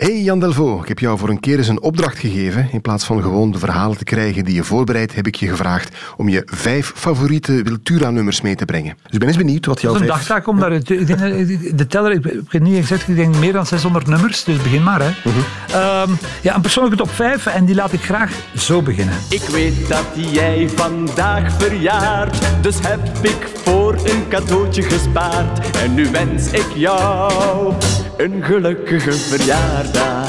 Hey Jan Delvaux, ik heb jou voor een keer eens een opdracht gegeven. In plaats van gewoon de verhalen te krijgen die je voorbereidt, heb ik je gevraagd om je vijf favoriete Wiltura-nummers mee te brengen. Dus ik ben eens benieuwd wat jouw Dat is een vijf... dagtaak om daar... Ik denk, dat- de teller, ik heb niet gezegd, ik denk meer dan 600 nummers, dus begin maar. Hè. Mhm. Ehm, ja, een persoonlijke top 5 en die laat ik graag zo beginnen. Ik weet dat jij vandaag verjaart, dus heb ik voor een cadeautje gespaard. En nu wens ik jou een gelukkige verjaardag.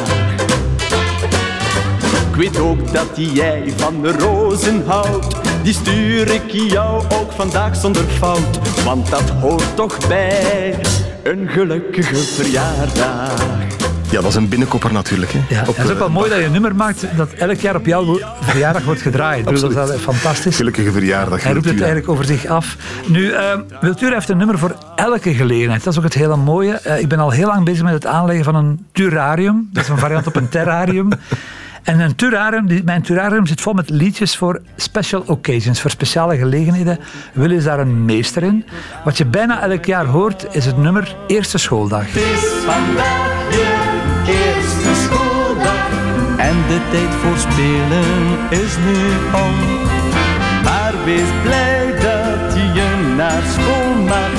Ik weet ook dat jij van de rozen houdt, die stuur ik jou ook vandaag zonder fout. Want dat hoort toch bij een gelukkige verjaardag. Ja, dat is een binnenkopper natuurlijk. Hè. Ja, Op, het is ook eh, wel mooi dat je een nummer maakt dat elk jaar op jouw verjaardag wordt gedraaid. Bedoel, dat is wel fantastisch. Gelukkige verjaardag. Hij roept het eigenlijk over zich af. Nu, eh Wiltura heeft een nummer voor elke gelegenheid. Dat is ook het hele mooie. Eh, ik ben al heel lang bezig met het aanleggen van een turarium. Dat is een variant op een terrarium. En een turarium, die- mijn turarium zit vol met liedjes voor special occasions, voor speciale gelegenheden. Willen is daar een meester in. Wat je bijna elk jaar hoort, is het nummer Eerste Schooldag. Het is vandaag de tijd voor spelen is nu om. Maar wees blij dat je je naar school mag,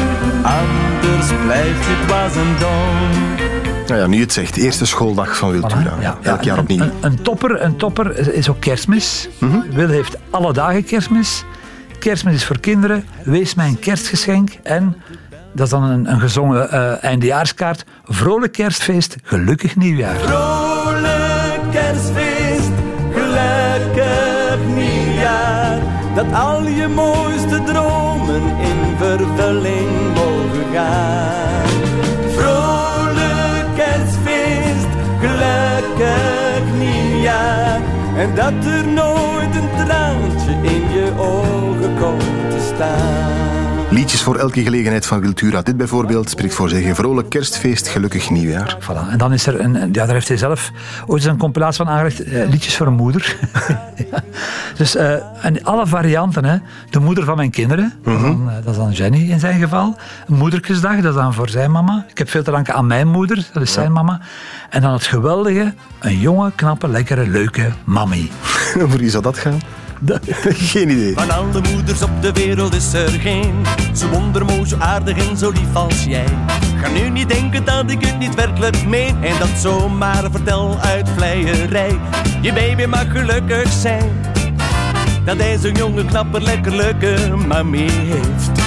anders blijft je dwaas en dom. Nou ja, nu het zegt, eerste schooldag van Wiltura. Ja, Elk ja, jaar een- opnieuw. Een, een topper, een topper is ook kerstmis. Wil heeft alle dagen kerstmis. Kerstmis is voor kinderen. Wees mij een kerstgeschenk. En, dat is dan een, een gezongen eh, eindejaarskaart. Vrolijk kerstfeest, gelukkig nieuwjaar. Al je mooiste dromen in vervulling mogen gaan. Vrolijk kerstfeest, gelukkig nieuwjaar. En dat er nooit een traantje in je ogen komt te staan. Liedjes voor elke gelegenheid van Wiltura. Dit bijvoorbeeld spreekt voor zich. Vrolijk kerstfeest, gelukkig nieuwjaar. Voilà. En dan is er een, een- ja, daar heeft hij zelf ooit eens een compilatie van aangelegd, eh, liedjes voor een moeder. Ja. Dus, eh, en alle varianten, hè. de moeder van mijn kinderen, dat, is dan, eh, dat is dan Jenny in zijn geval. Een moederkesdag, dat is dan voor zijn mama. Ik heb veel te danken aan mijn moeder, dat is zijn mama. En dan het geweldige, een jonge, knappe, lekkere, leuke mammy. Voor wie zou dat gaan? Geen idee. Van alle moeders op de wereld is er geen Zo wondermooi, zo aardig en zo lief als jij. Ga nu niet denken dat ik het niet werkelijk meen En dat zomaar vertel uit vleierij. Je baby mag gelukkig zijn Dat hij zo'n jonge, knappe, lekker leuke mami heeft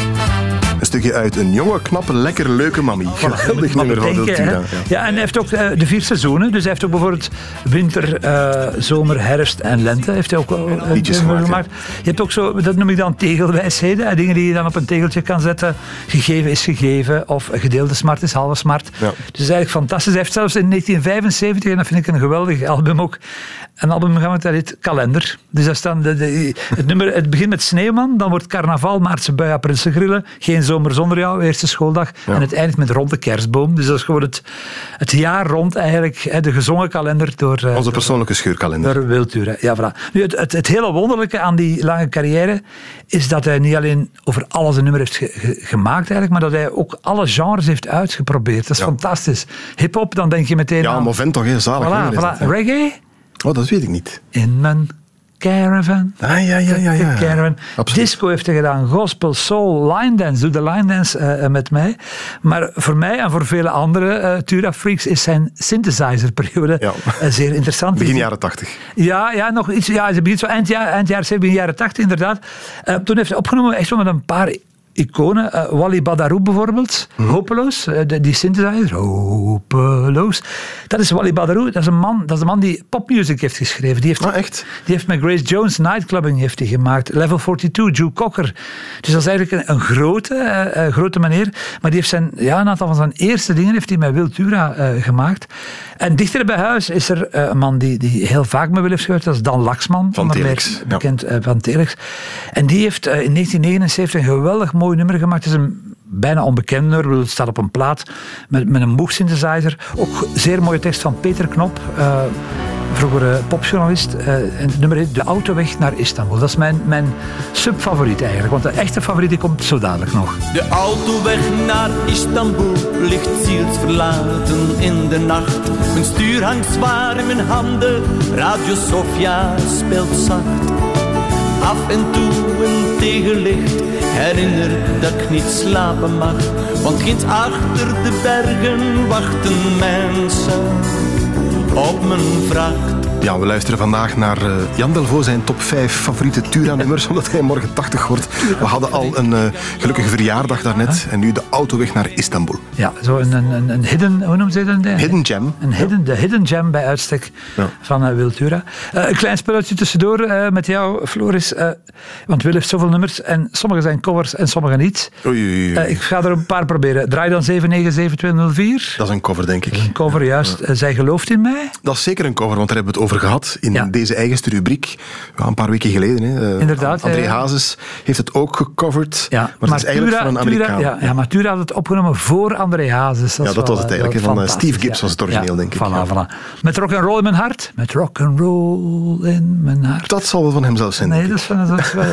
Een stukje uit een jonge, knappe, lekker leuke mammy. Geweldig nummer van Wiltura. Ja. Ja, en hij heeft ook eh, de vier seizoenen. Dus hij heeft ook bijvoorbeeld winter, eh, zomer, herfst en lente. Heeft hij ook wel eh, Liedjes nummer gemaakt, Je hebt ook zo, dat noem ik dan tegelwijsheden. Dingen die je dan op een tegeltje kan zetten. Gegeven is gegeven. Of gedeelde smart is halve smart. Ja. Dus eigenlijk fantastisch. Hij heeft zelfs in 1975, en dat vind ik een geweldig album ook, een album gemaakt dat heet Kalender. Dus daar staan de, de- het, nummer, het begint met Sneeuwman, dan wordt Carnaval, Maartse bui, aprilse grillen, Geen zomer zonder jou, eerste schooldag. En het eindigt met Rond de kerstboom. Dus dat is gewoon het, het jaar rond eigenlijk, de gezongen kalender door... eh, Onze persoonlijke scheurkalender. door Wiltura. Ja, voilà. Nu, het, het, het hele wonderlijke aan die lange carrière is dat hij niet alleen over alles een nummer heeft ge- ge- gemaakt, eigenlijk, maar dat hij ook alle genres heeft uitgeprobeerd. Dat is Ja. fantastisch. Hip-hop, dan denk je meteen Ja, aan. Toch, hè? Zalig. Voilà, voilà. Reggae Oh, dat weet ik niet. in mijn caravan. Ah, ja, ja, ja. ja. Caravan. Absoluut. Disco heeft hij gedaan, gospel, soul, line dance. Doe de line dance eh, eh, met mij. Maar voor mij en voor vele andere eh Tura Freaks is zijn synthesizerperiode Ja. zeer interessant. Begin jaren tachtig. ja, ja, nog iets. Ja, ze begint zo eind, jaar, eind jaren 70, begin jaren 80 inderdaad. Toen heeft hij opgenomen echt zo met een paar iconen. Uh, Wally Badarou bijvoorbeeld, Mhm. Hopeloos, uh, die, die synthesizer, Hopeloos. Dat is Wally Badarou, dat is een man, dat is een man die popmuziek heeft geschreven. Die heeft, Ah, echt? Die heeft met Grace Jones Nightclubbing heeft hij gemaakt. Level 42, Joe Cocker. Dus dat is eigenlijk een, een grote, uh, grote meneer. Maar die heeft zijn, ja, een aantal van zijn eerste dingen heeft hij met Wiltura gemaakt. En dichter bij huis is er een man die, die heel vaak met Wil heeft gewerkt. Dat is Dan Laxman. Van Telex. Bekend ja. van Telex. En die heeft in 1979 een geweldig mooi nummer gemaakt. Het is een bijna onbekend nummer. Het staat op een plaat met, met een Moog synthesizer. Ook zeer mooie tekst van Peter Knop. Uh, vroeger uh, popjournalist. Uh, en het nummer heet De Autoweg naar Istanbul. Dat is mijn, mijn subfavoriet eigenlijk. Want de echte favoriet komt zo dadelijk nog. De autoweg naar Istanbul ligt ziels verlaten in de nacht. Mijn stuur hangt zwaar in mijn handen. Radio Sofia speelt zacht. Af en toe een tegenlicht herinnert dat ik niet slapen mag. Want ginds achter de bergen wachten mensen op mijn vracht. Ja, we luisteren vandaag naar uh, Jan Delvaux zijn top 5 favoriete Tura-nummers, omdat hij morgen 80 wordt. We hadden al een uh, gelukkige verjaardag daarnet en nu de autoweg naar Istanbul. Ja, zo een, een, een hidden, hoe noemen ze dat? Hidden gem. Een hidden, ja. De hidden gem bij uitstek ja. van uh, Wiltura. een klein spelletje tussendoor met jou, Floris. want Wil heeft zoveel nummers en sommige zijn covers en sommige niet. Oei, oei, oei. ik ga er een paar proberen. Draai dan 797204. Dat is een cover, denk ik. Een cover, juist. Zij gelooft in mij. Dat is zeker een cover, want daar hebben we het over gehad in ja. deze eigenste rubriek. Ja, een paar weken geleden. Hè. Inderdaad. André ja, Hazes heeft het ook gecoverd. Ja, maar, maar het is eigenlijk Tura, van een Amerikaan. Tura, ja, maar Tura had het opgenomen voor André Hazes. Dat ja, dat wel, was het eigenlijk. Van Steve Gibbs was het origineel, denk ik. Voilà, voilà. Met rock'n'roll in mijn hart. Met rock'n'roll in mijn hart. Dat zal wel van hem zelf zijn. Nee, dat is van,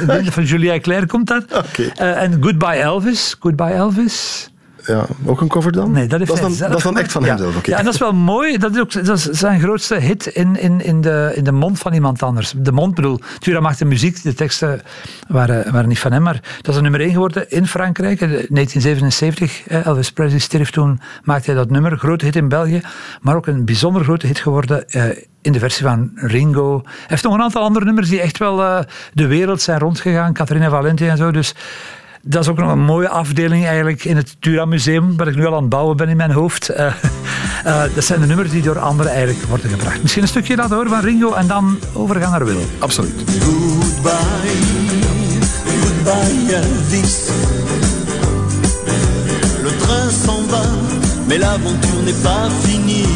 dat is van Julia Claire komt dat. Okay. Uh, en Goodbye Elvis. Goodbye Elvis. Ja, ook een cover dan? Nee, dat, heeft dat, is, dan, zelf dat is dan echt van ja. hem zelf. Okay. Ja, en dat is wel mooi. Dat is ook dat is zijn grootste hit in, in, in, de, in de mond van iemand anders. De mond bedoel, Tura maakte muziek, de teksten waren, waren niet van hem, maar dat is een nummer 1 geworden in Frankrijk. In 1977, Elvis Presley stierf toen, maakte hij dat nummer. Grote hit in België, maar ook een bijzonder grote hit geworden uh, in de versie van Ringo. Hij heeft nog een aantal andere nummers die echt wel uh, de wereld zijn rondgegaan. Catharina Valenti en zo, dus... Dat is ook nog een mooie afdeling eigenlijk in het Tura Museum, waar ik nu al aan het bouwen ben in mijn hoofd. Uh, uh, dat zijn de nummers die door anderen eigenlijk worden gebracht. Misschien een stukje laten horen van Ringo en dan overgaan naar Will. Absoluut. Goodbye, goodbye Elvis. Le train s'en va, mais l'aventure n'est pas finie.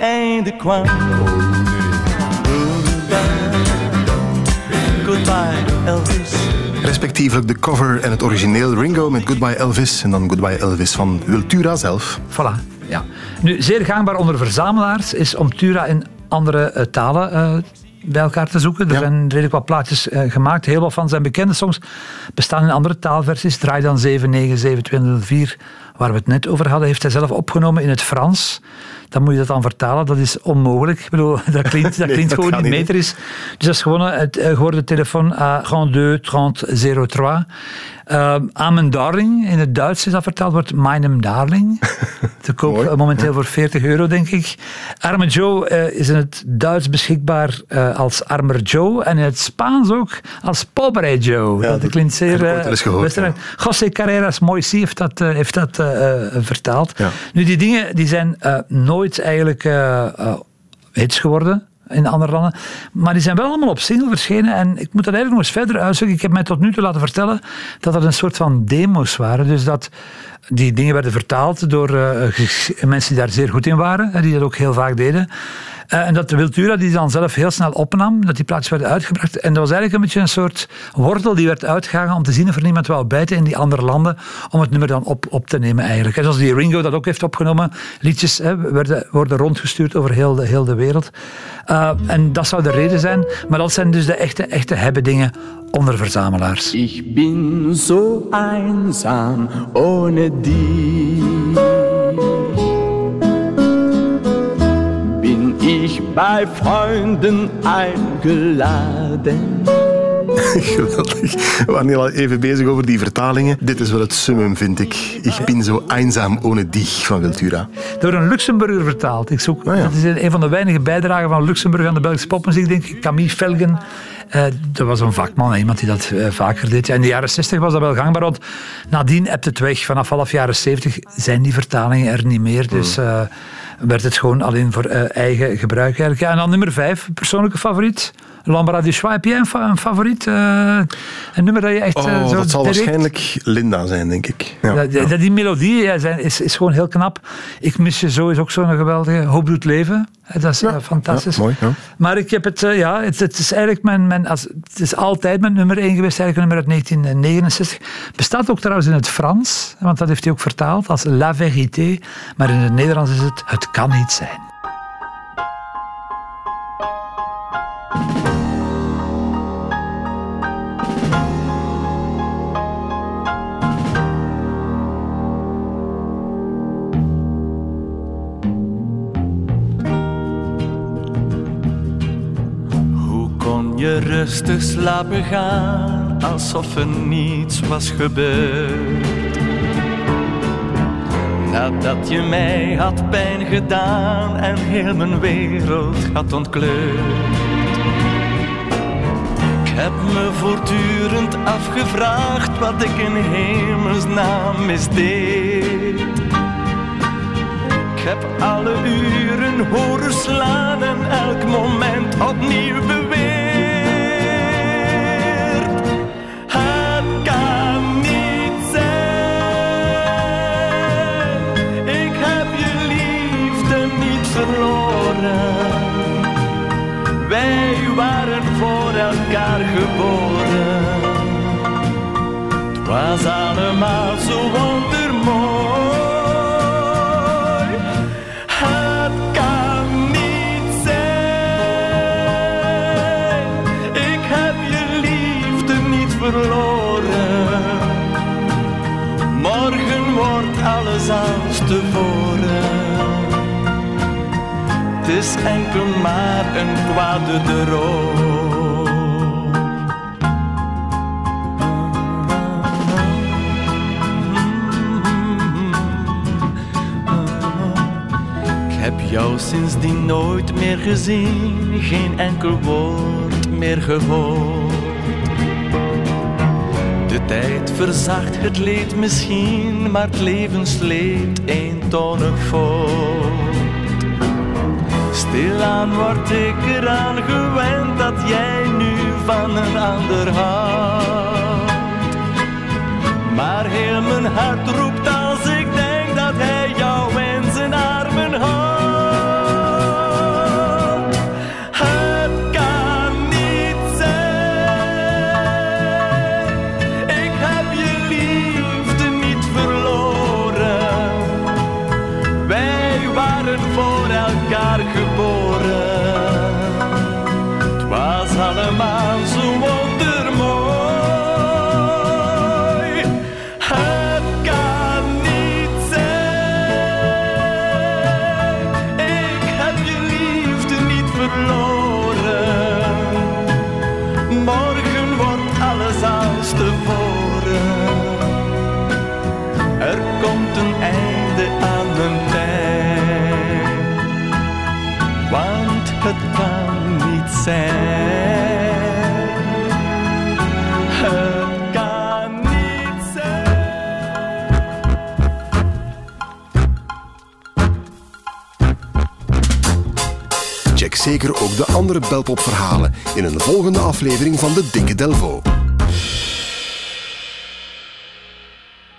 Einde kwam. Goodbye, goodbye Elvis. Respectievelijk de cover en het origineel Ringo met Goodbye Elvis en dan Goodbye Elvis van Wiltura zelf. Voilà, ja. Nu, zeer gangbaar onder verzamelaars is om Tura in andere uh, talen uh, bij elkaar te zoeken. Er Ja. zijn redelijk wat plaatjes uh, gemaakt. Heel wat van zijn bekende songs bestaan in andere taalversies. Draai dan 797204, waar we het net over hadden, heeft hij zelf opgenomen in het Frans. Dan moet je dat dan vertalen. Dat is onmogelijk. Ik bedoel, dat klinkt, dat Nee, klinkt dat gewoon niet metrisch. Dus dat is gewoon het uh, geworden telefoon à 32 30 03. Uh, aan mijn darling, in het Duits is dat vertaald, wordt Meinem Darling. Te koop momenteel voor 40 euro, denk ik. Arme Joe uh, is in het Duits beschikbaar uh, als Armer Joe en in het Spaans ook als Pobre Joe. Ja, dat dat klinkt zeer... gehoord, Westerlijk. José Carreras Moissi heeft dat, heeft dat vertaald. Ja. Nu, die dingen die zijn uh, nooit eigenlijk hits geworden in andere landen. Maar die zijn wel allemaal op single verschenen. En ik moet dat eigenlijk nog eens verder uitzoeken. Ik heb mij tot nu toe laten vertellen dat dat een soort van demo's waren. Dus dat die dingen werden vertaald door uh, mensen die daar zeer goed in waren. En die dat ook heel vaak deden. Uh, en dat de Wiltura die dan zelf heel snel opnam, dat die plaatjes werden uitgebracht. En dat was eigenlijk een beetje een soort wortel die werd uitgehangen om te zien of er niemand wou bijten in die andere landen, om het nummer dan op, op te nemen eigenlijk. En zoals die Ringo dat ook heeft opgenomen, liedjes hè, werden, worden rondgestuurd over heel de, heel de wereld. Uh, en dat zou de reden zijn, maar dat zijn dus de echte, echte hebben dingen onder verzamelaars. Ich bin so einsam ohne dich. ich bei Freunden eingeladen. Geweldig. We waren al even bezig over die vertalingen. Dit is wel het summum, vind ik. Ik ben zo eenzaam ohne dich van Wiltura. Door een Luxemburger vertaald. Ik zoek, Ah, ja. Dat is een van de weinige bijdragen van Luxemburg aan de Belgische popmuziek, denk ik. Camille Velgen. Eh dat was een vakman, iemand die dat eh, vaker deed. Ja, in de jaren 60 was dat wel gangbaar, want nadien ebt het weg. Vanaf half jaren 70 zijn die vertalingen er niet meer. Dus eh, werd het gewoon alleen voor eh, eigen gebruik eigenlijk. Ja, en dan nummer vijf, persoonlijke favoriet. L'Ambra du Choix. Heb jij een, fa- een favoriet? Eh, een nummer dat je echt eh, Oh, zo dat zal direct- waarschijnlijk Linda zijn, denk ik. Ja. ja, die, die melodie ja, zijn, is, is gewoon heel knap. Ik mis je zo is ook zo'n geweldige. Hoop doet leven. Dat is eh, fantastisch. ja, mooi, ja. Maar ik heb het, ja, het, het is eigenlijk mijn, mijn als, het is altijd mijn nummer 1 geweest, eigenlijk een nummer uit 1969. Bestaat ook trouwens in het Frans, want dat heeft hij ook vertaald als La Vérité. Maar in het Nederlands is het Het kan niet zijn. Rustig slapen gaan alsof er niets was gebeurd? Nadat je mij had pijn gedaan en heel mijn wereld had ontkleurd. Ik heb me voortdurend afgevraagd wat ik in hemelsnaam misdeed. Ik heb alle uren horen slaan en elk moment opnieuw allemaal zo wondermooi. Het kan niet zijn. Ik heb je liefde niet verloren. Morgen wordt alles als tevoren. Het is enkel maar een kwade droom. Jou sindsdien nooit meer gezien, geen enkel woord meer gehoord. De tijd verzacht het leed misschien, maar het levensleed eentonig voort. Stilaan word ik eraan gewend dat jij nu van een ander houdt. Maar heel mijn hart roept als het kan niet zijn. Het kan niet zijn. Check zeker ook de andere Belpop-verhalen in een volgende aflevering van de Dikke Delvo.